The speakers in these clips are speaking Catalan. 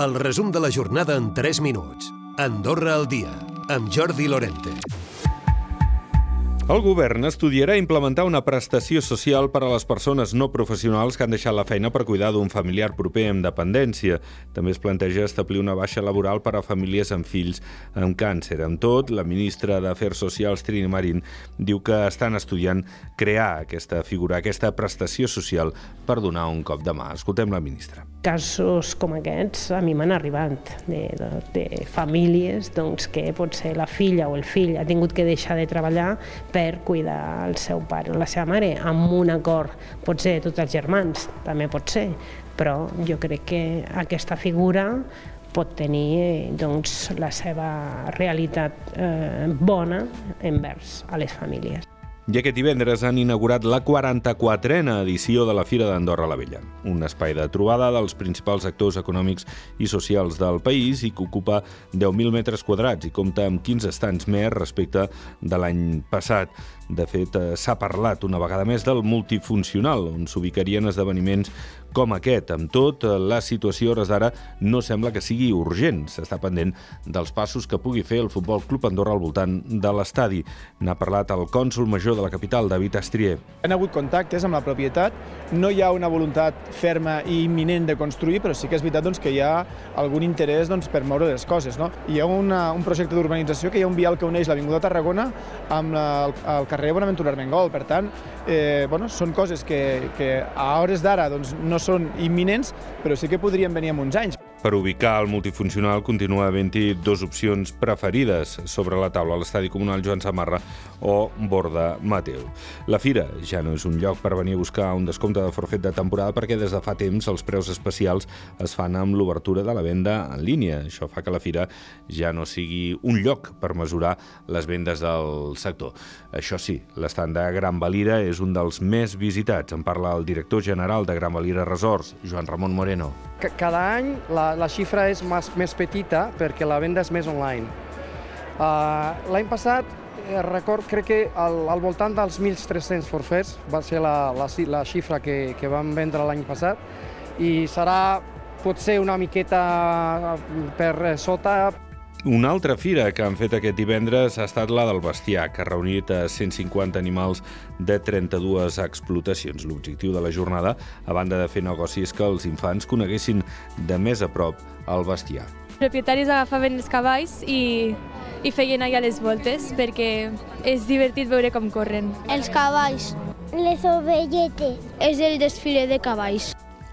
El resum de la jornada en 3 minuts. Andorra al dia, amb Jordi Lorente. El govern estudiarà implementar una prestació social per a les persones no professionals que han deixat la feina per cuidar d'un familiar proper amb dependència. També es planteja establir una baixa laboral per a famílies amb fills amb càncer. Amb tot, la ministra d'Afers Socials, Trini Marín, diu que estan estudiant crear aquesta figura, aquesta prestació social per donar un cop de mà. Escoltem la ministra. Casos com aquests a mi m'han arribat de, de, de famílies doncs, que potser la filla o el fill ha tingut que deixar de treballar per cuidar el seu pare o la seva mare, amb un acord, pot ser tots els germans, també pot ser, però jo crec que aquesta figura pot tenir doncs, la seva realitat eh, bona envers a les famílies. I aquest divendres han inaugurat la 44a edició de la Fira d'Andorra la Vella, un espai de trobada dels principals actors econòmics i socials del país i que ocupa 10.000 metres quadrats i compta amb 15 estants més respecte de l'any passat. De fet, eh, s'ha parlat una vegada més del multifuncional, on s'ubicarien esdeveniments com aquest. Amb tot, eh, la situació a hores d'ara no sembla que sigui urgent. S'està pendent dels passos que pugui fer el Futbol Club Andorra al voltant de l'estadi. N'ha parlat el cònsul major de la capital, David Astrier. Han hagut contactes amb la propietat, no hi ha una voluntat ferma i imminent de construir, però sí que és veritat doncs, que hi ha algun interès doncs, per moure les coses. No? Hi ha una, un projecte d'urbanització que hi ha un vial que uneix l'Avinguda Tarragona amb la, el, el carrer Bonaventura Armengol. Per tant, eh, bueno, són coses que, que a hores d'ara doncs, no són imminents, però sí que podrien venir en uns anys. Per ubicar el multifuncional continua havent-hi dues opcions preferides sobre la taula, l'estadi comunal Joan Samarra o Borda Mateu. La fira ja no és un lloc per venir a buscar un descompte de forfet de temporada perquè des de fa temps els preus especials es fan amb l'obertura de la venda en línia. Això fa que la fira ja no sigui un lloc per mesurar les vendes del sector. Això sí, l'estand de Gran Valira és un dels més visitats. En parla el director general de Gran Valira Resorts, Joan Ramon Moreno. Cada any la, la xifra és més, més petita perquè la venda és més online. Uh, L'any passat, eh, record, crec que al, al voltant dels 1.300 forfets va ser la, la, la xifra que, que vam vendre l'any passat i serà potser una miqueta per sota una altra fira que han fet aquest divendres ha estat la del bestiar, que ha reunit a 150 animals de 32 explotacions. L'objectiu de la jornada, a banda de fer negocis, que els infants coneguessin de més a prop el bestiar. Els propietaris agafaven els cavalls i, i feien allà les voltes perquè és divertit veure com corren. Els cavalls, les ovelletes. És el desfile de cavalls.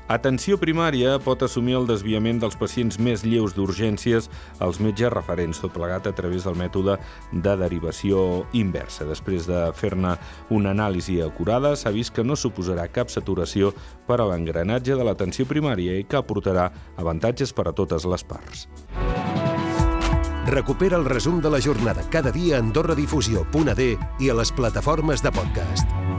Atenció primària pot assumir el desviament dels pacients més lleus d'urgències als metges referents, tot plegat a través del mètode de derivació inversa. Després de fer-ne una anàlisi acurada, s'ha vist que no suposarà cap saturació per a l'engranatge de l'atenció primària i que aportarà avantatges per a totes les parts. Recupera el resum de la jornada cada dia a AndorraDifusió.d i a les plataformes de podcast.